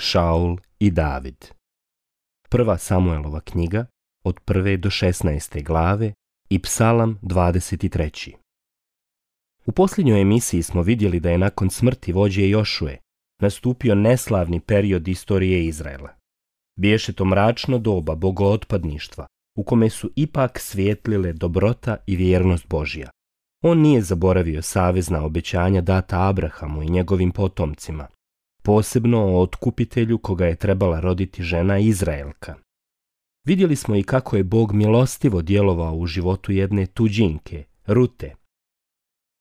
Šaul i David. Prva Samuelova knjiga od 1. do 16. glave i Psalam 23. U posljednjoj emisiji smo vidjeli da je nakon smrti vođe Jošue nastupio neslavni period istorije Izraela. Biješe to mračno doba bogootpadništva u kome su ipak svijetlile dobrota i vjernost Božja. On nije zaboravio savezna obećanja data Abrahamu i njegovim potomcima, posebno o otkupitelju koga je trebala roditi žena Izraelka. Vidjeli smo i kako je Bog milostivo djelovao u životu jedne tuđinke, Rute.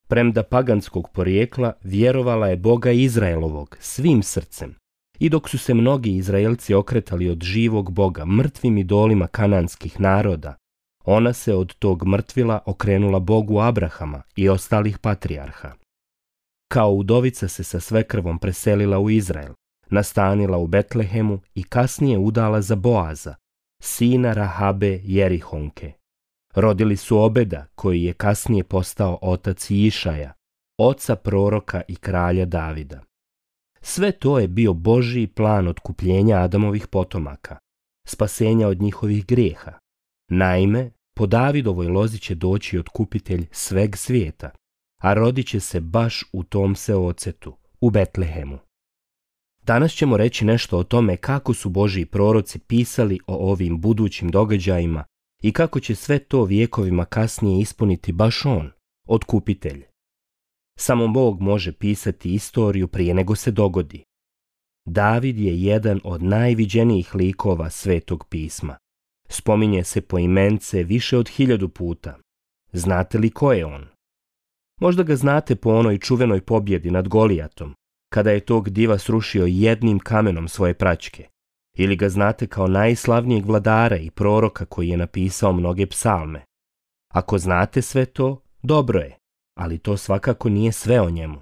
Premda paganskog porijekla vjerovala je Boga Izraelovog svim srcem. I dok su se mnogi Izraelci okretali od živog Boga mrtvim idolima kananskih naroda, ona se od tog mrtvila okrenula Bogu Abrahama i ostalih patrijarha. Kao udovica se sa svekrvom preselila u Izrael, nastanila u Betlehemu i kasnije udala za Boaza, sina Rahabe Jerihonke. Rodili su Obeda, koji je kasnije postao otac Išaja, oca proroka i kralja Davida. Sve to je bio Božiji plan otkupljenja Adamovih potomaka, spasenja od njihovih grijeha. Naime, po Davidovoj lozi će doći otkupitelj sveg svijeta, a rodit će se baš u tom se ocetu, u Betlehemu. Danas ćemo reći nešto o tome kako su Božiji proroci pisali o ovim budućim događajima i kako će sve to vijekovima kasnije ispuniti baš on, otkupitelj. Samo Bog može pisati istoriju prije nego se dogodi. David je jedan od najviđenijih likova svetog pisma. Spominje se po imence više od hiljadu puta. Znate li ko je on? Možda ga znate po onoj čuvenoj pobjedi nad Golijatom, kada je tog diva srušio jednim kamenom svoje praćke. Ili ga znate kao najslavnijeg vladara i proroka koji je napisao mnoge psalme. Ako znate sve to, dobro je, ali to svakako nije sve o njemu.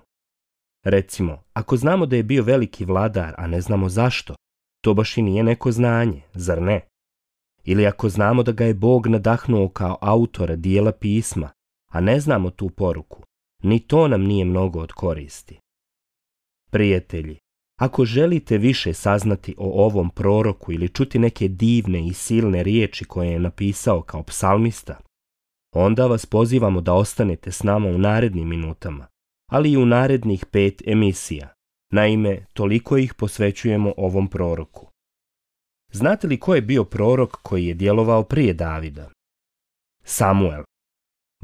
Recimo, ako znamo da je bio veliki vladar, a ne znamo zašto, to baš i nije neko znanje, zar ne? Ili ako znamo da ga je Bog nadahnuo kao autora dijela pisma, a ne znamo tu poruku, ni to nam nije mnogo od koristi. Prijatelji, ako želite više saznati o ovom proroku ili čuti neke divne i silne riječi koje je napisao kao psalmista, onda vas pozivamo da ostanete s nama u narednim minutama, ali i u narednih pet emisija. Naime, toliko ih posvećujemo ovom proroku. Znate li ko je bio prorok koji je djelovao prije Davida? Samuel.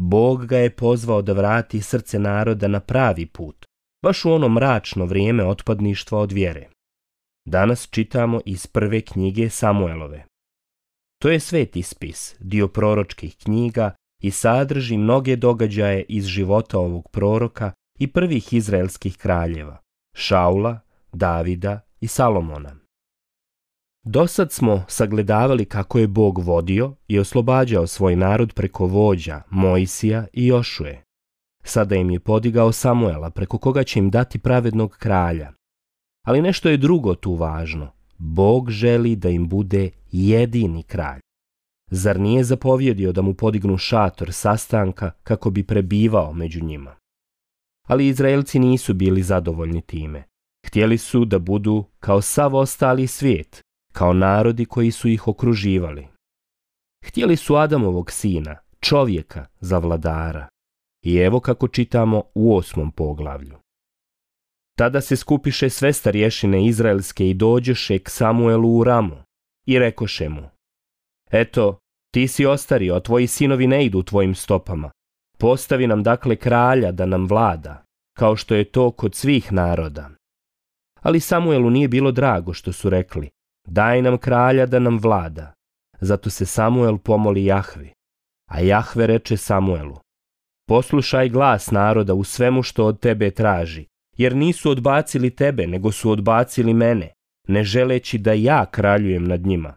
Bog ga je pozvao da vrati srce naroda na pravi put, baš u ono mračno vrijeme otpadništva od vjere. Danas čitamo iz prve knjige Samuelove. To je sveti spis, dio proročkih knjiga i sadrži mnoge događaje iz života ovog proroka i prvih izraelskih kraljeva, Šaula, Davida i Salomona. Dosad smo sagledavali kako je Bog vodio i oslobađao svoj narod preko vođa Mojsija i Jošue. Sada im je podigao Samuela preko koga će im dati pravednog kralja. Ali nešto je drugo tu važno. Bog želi da im bude jedini kralj. Zar nije zapovjedio da mu podignu šator sastanka kako bi prebivao među njima? Ali Izraelci nisu bili zadovoljni time. Htjeli su da budu kao sav ostali svijet, kao narodi koji su ih okruživali. Htjeli su Adamovog sina, čovjeka, za vladara. I evo kako čitamo u osmom poglavlju. Tada se skupiše sve starješine Izraelske i dođeše k Samuelu u Ramu i rekoše mu Eto, ti si ostario, a tvoji sinovi ne idu tvojim stopama. Postavi nam dakle kralja da nam vlada, kao što je to kod svih naroda. Ali Samuelu nije bilo drago što su rekli, Daj nam kralja da nam vlada. Zato se Samuel pomoli Jahvi. A Jahve reče Samuelu, poslušaj glas naroda u svemu što od tebe traži, jer nisu odbacili tebe, nego su odbacili mene, ne želeći da ja kraljujem nad njima.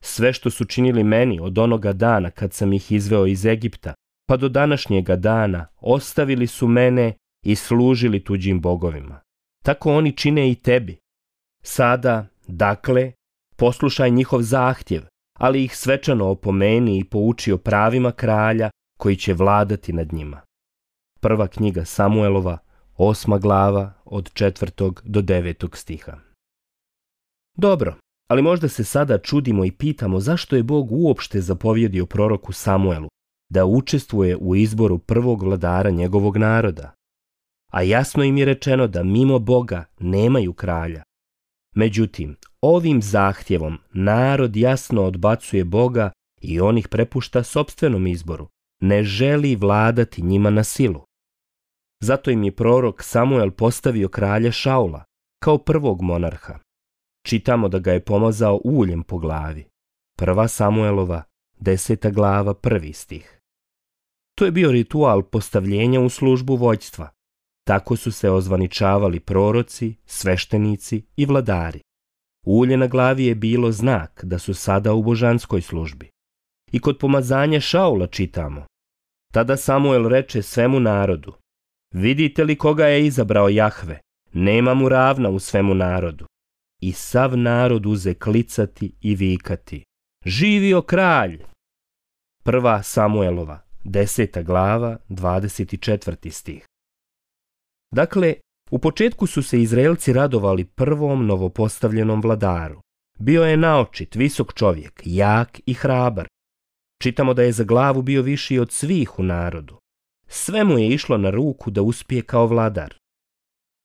Sve što su činili meni od onoga dana kad sam ih izveo iz Egipta, pa do današnjega dana, ostavili su mene i služili tuđim bogovima. Tako oni čine i tebi. Sada, Dakle, poslušaj njihov zahtjev, ali ih svečano opomeni i pouči o pravima kralja koji će vladati nad njima. Prva knjiga Samuelova, osma glava od četvrtog do devetog stiha. Dobro, ali možda se sada čudimo i pitamo zašto je Bog uopšte zapovjedio proroku Samuelu da učestvuje u izboru prvog vladara njegovog naroda. A jasno im je rečeno da mimo Boga nemaju kralja. Međutim, ovim zahtjevom narod jasno odbacuje Boga i on ih prepušta sobstvenom izboru. Ne želi vladati njima na silu. Zato im je prorok Samuel postavio kralja Šaula kao prvog monarha. Čitamo da ga je pomazao uljem po glavi. Prva Samuelova, deseta glava, prvi stih. To je bio ritual postavljenja u službu vojstva. Tako su se ozvaničavali proroci, sveštenici i vladari. Ulje na glavi je bilo znak da su sada u božanskoj službi. I kod pomazanja Šaula čitamo. Tada Samuel reče svemu narodu. Vidite li koga je izabrao Jahve? Nema mu ravna u svemu narodu. I sav narod uze klicati i vikati. Živio kralj! Prva Samuelova, deseta glava, 24. stih. Dakle, u početku su se Izraelci radovali prvom novopostavljenom vladaru. Bio je naočit, visok čovjek, jak i hrabar. Čitamo da je za glavu bio viši od svih u narodu. Sve mu je išlo na ruku da uspije kao vladar.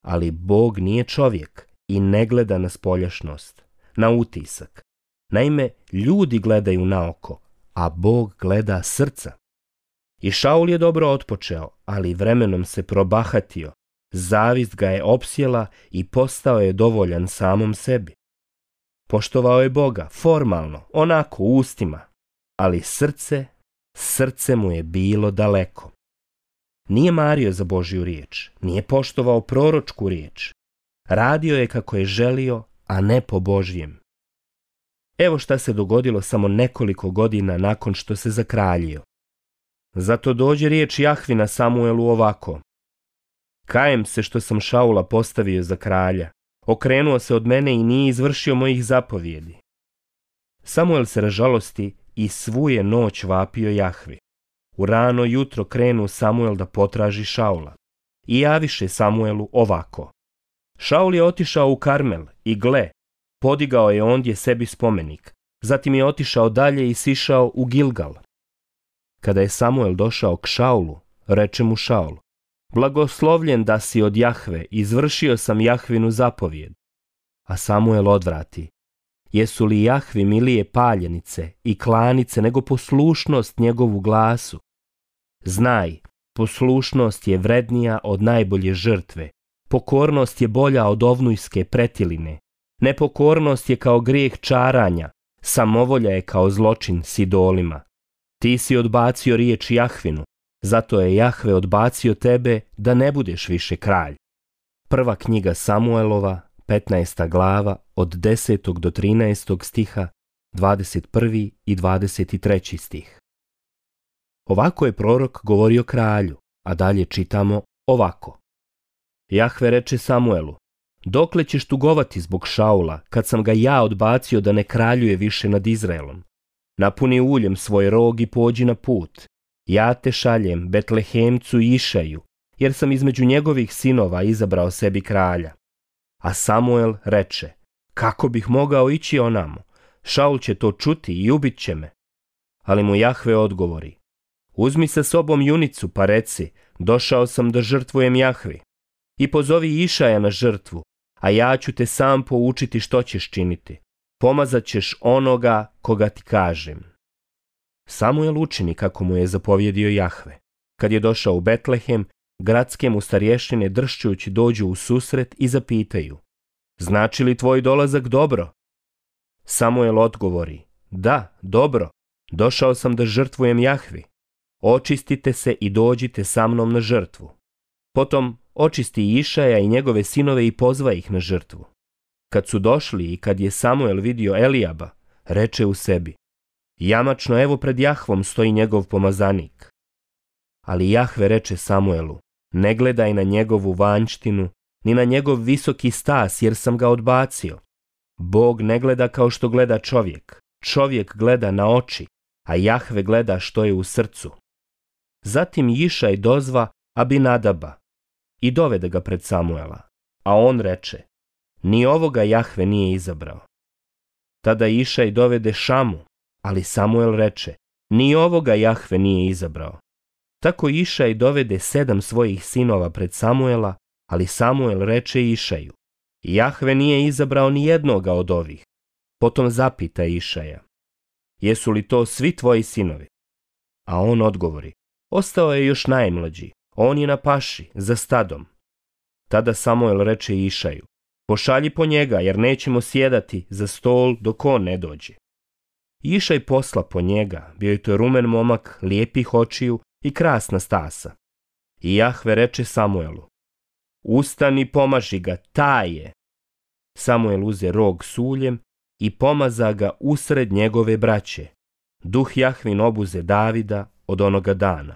Ali Bog nije čovjek i ne gleda na spoljašnost, na utisak. Naime, ljudi gledaju na oko, a Bog gleda srca. I Šaul je dobro otpočeo, ali vremenom se probahatio Zavist ga je opsjela i postao je dovoljan samom sebi. Poštovao je Boga formalno, onako ustima, ali srce, srce mu je bilo daleko. Nije mario za Božju riječ, nije poštovao proročku riječ. Radio je kako je želio, a ne po Božjem. Evo šta se dogodilo samo nekoliko godina nakon što se zakraljio. Zato dođe riječ Jahvina Samuelu ovako. Kajem se što sam Šaula postavio za kralja. Okrenuo se od mene i nije izvršio mojih zapovjedi. Samuel se ražalosti i svu je noć vapio Jahvi. U rano jutro krenu Samuel da potraži Šaula. I javiše Samuelu ovako. Šaul je otišao u Karmel i gle, podigao je ondje sebi spomenik. Zatim je otišao dalje i sišao u Gilgal. Kada je Samuel došao k Šaulu, reče mu Šaul, Blagoslovljen da si od Jahve, izvršio sam Jahvinu zapovjed. A Samuel odvrati. Jesu li Jahvi milije paljenice i klanice nego poslušnost njegovu glasu? Znaj, poslušnost je vrednija od najbolje žrtve. Pokornost je bolja od ovnujske pretiline. Nepokornost je kao grijeh čaranja. Samovolja je kao zločin sidolima. Ti si odbacio riječ Jahvinu, zato je Jahve odbacio tebe da ne budeš više kralj. Prva knjiga Samuelova, 15. glava, od 10. do 13. stiha, 21. i 23. stih. Ovako je prorok govorio kralju, a dalje čitamo ovako. Jahve reče Samuelu, dokle ćeš tugovati zbog Šaula, kad sam ga ja odbacio da ne kraljuje više nad Izraelom? Napuni uljem svoj rog i pođi na put, ja te šaljem Betlehemcu Išaju, jer sam između njegovih sinova izabrao sebi kralja. A Samuel reče, kako bih mogao ići onamo? Šaul će to čuti i ubit će me. Ali mu Jahve odgovori, uzmi sa sobom junicu pa reci, došao sam da žrtvujem Jahvi. I pozovi Išaja na žrtvu, a ja ću te sam poučiti što ćeš činiti. Pomazat ćeš onoga koga ti kažem. Samuel učini kako mu je zapovjedio Jahve. Kad je došao u Betlehem, gradske mu starješine dršćujući dođu u susret i zapitaju Znači li tvoj dolazak dobro? Samuel odgovori Da, dobro, došao sam da žrtvujem Jahvi. Očistite se i dođite sa mnom na žrtvu. Potom očisti Išaja i njegove sinove i pozva ih na žrtvu. Kad su došli i kad je Samuel vidio Elijaba, reče u sebi Jamačno evo pred Jahvom stoji njegov pomazanik. Ali Jahve reče Samuelu, ne gledaj na njegovu vanjštinu, ni na njegov visoki stas, jer sam ga odbacio. Bog ne gleda kao što gleda čovjek. Čovjek gleda na oči, a Jahve gleda što je u srcu. Zatim Jišaj dozva Abinadaba i dovede ga pred Samuela, a on reče, ni ovoga Jahve nije izabrao. Tada i dovede Šamu, ali Samuel reče, ni ovoga Jahve nije izabrao. Tako Išaj dovede sedam svojih sinova pred Samuela, ali Samuel reče Išaju, Jahve nije izabrao ni jednoga od ovih. Potom zapita Išaja, jesu li to svi tvoji sinovi? A on odgovori, ostao je još najmlađi, on je na paši, za stadom. Tada Samuel reče Išaju, pošalji po njega jer nećemo sjedati za stol dok on ne dođe. Išaj i posla po njega, bio je to rumen momak, lijepih očiju i krasna stasa. I Jahve reče Samuelu, ustani pomaži ga, taj Samuel uze rog suljem i pomaza ga usred njegove braće. Duh Jahvin obuze Davida od onoga dana,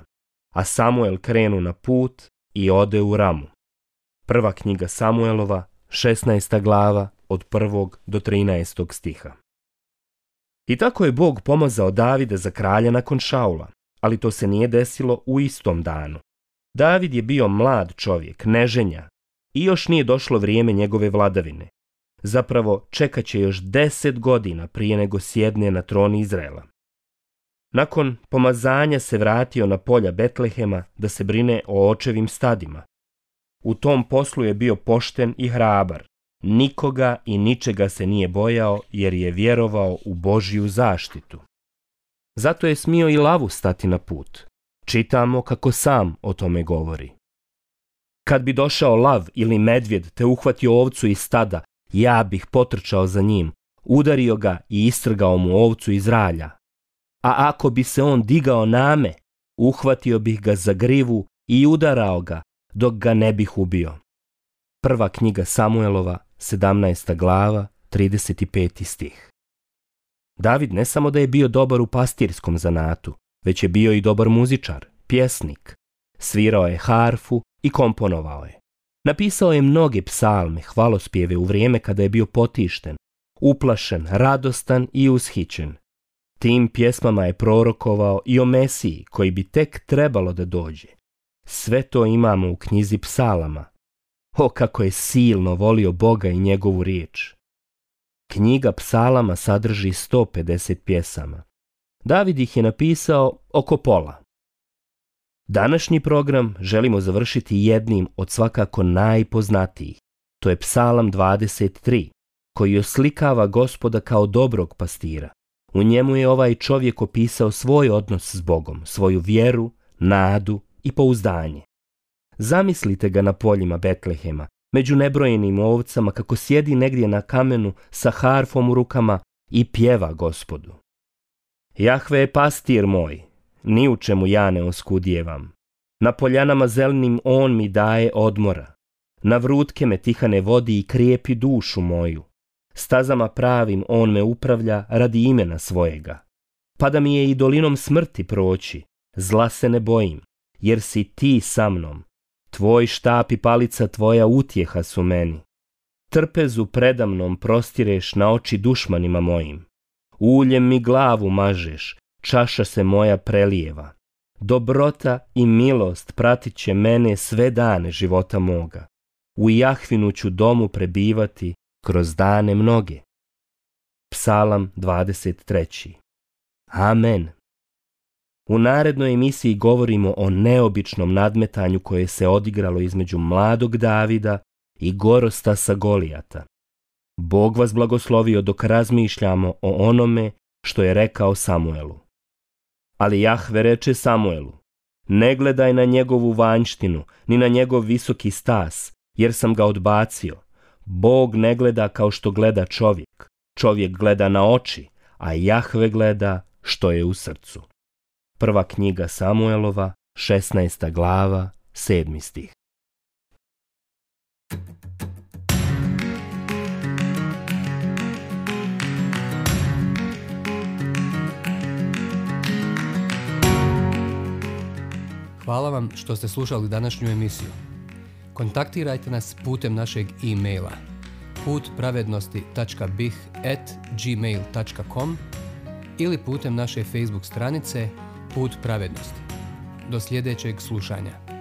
a Samuel krenu na put i ode u ramu. Prva knjiga Samuelova, 16. glava, od 1. do 13. stiha. I tako je Bog pomazao Davida za kralja nakon Šaula, ali to se nije desilo u istom danu. David je bio mlad čovjek, neženja, i još nije došlo vrijeme njegove vladavine. Zapravo čekat će još deset godina prije nego sjedne na tron Izraela. Nakon pomazanja se vratio na polja Betlehema da se brine o očevim stadima. U tom poslu je bio pošten i hrabar, Nikoga i ničega se nije bojao jer je vjerovao u Božju zaštitu. Zato je smio i lavu stati na put. Čitamo kako sam o tome govori. Kad bi došao lav ili medvjed te uhvatio ovcu iz stada, ja bih potrčao za njim, udario ga i istrgao mu ovcu iz ralja. A ako bi se on digao name, uhvatio bih ga za grivu i udarao ga, dok ga ne bih ubio. Prva knjiga Samuelova, 17. glava, 35. stih. David ne samo da je bio dobar u pastirskom zanatu, već je bio i dobar muzičar, pjesnik. Svirao je harfu i komponovao je. Napisao je mnoge psalme, hvalospjeve u vrijeme kada je bio potišten, uplašen, radostan i ushićen. Tim pjesmama je prorokovao i o Mesiji koji bi tek trebalo da dođe. Sve to imamo u knjizi psalama, o kako je silno volio Boga i njegovu riječ. Knjiga psalama sadrži 150 pjesama. David ih je napisao oko pola. Današnji program želimo završiti jednim od svakako najpoznatijih. To je psalam 23, koji oslikava gospoda kao dobrog pastira. U njemu je ovaj čovjek opisao svoj odnos s Bogom, svoju vjeru, nadu i pouzdanje. Zamislite ga na poljima Betlehema, među nebrojenim ovcama kako sjedi negdje na kamenu sa harfom u rukama i pjeva gospodu. Jahve je pastir moj, ni u čemu ja ne oskudijevam. Na poljanama zelenim on mi daje odmora. Na vrutke me tihane vodi i krijepi dušu moju. Stazama pravim on me upravlja radi imena svojega. Pa da mi je i dolinom smrti proći, zla se ne bojim, jer si ti sa mnom. Tvoj štap i palica tvoja utjeha su meni. Trpezu predamnom prostireš na oči dušmanima mojim. Uljem mi glavu mažeš, čaša se moja prelijeva. Dobrota i milost pratit će mene sve dane života moga. U Jahvinu ću domu prebivati kroz dane mnoge. Psalam 23. Amen. U narednoj emisiji govorimo o neobičnom nadmetanju koje se odigralo između mladog Davida i gorosta sa Golijata. Bog vas blagoslovio dok razmišljamo o onome što je rekao Samuelu. Ali Jahve reče Samuelu, ne gledaj na njegovu vanjštinu, ni na njegov visoki stas, jer sam ga odbacio. Bog ne gleda kao što gleda čovjek. Čovjek gleda na oči, a Jahve gleda što je u srcu. Prva knjiga Samuelova, 16. glava, 7. stih. Hvala vam što ste slušali današnju emisiju. Kontaktirajte nas putem našeg e-maila putpravednosti.bih at gmail.com ili putem naše Facebook stranice Put pravednosti. Do sljedećeg slušanja.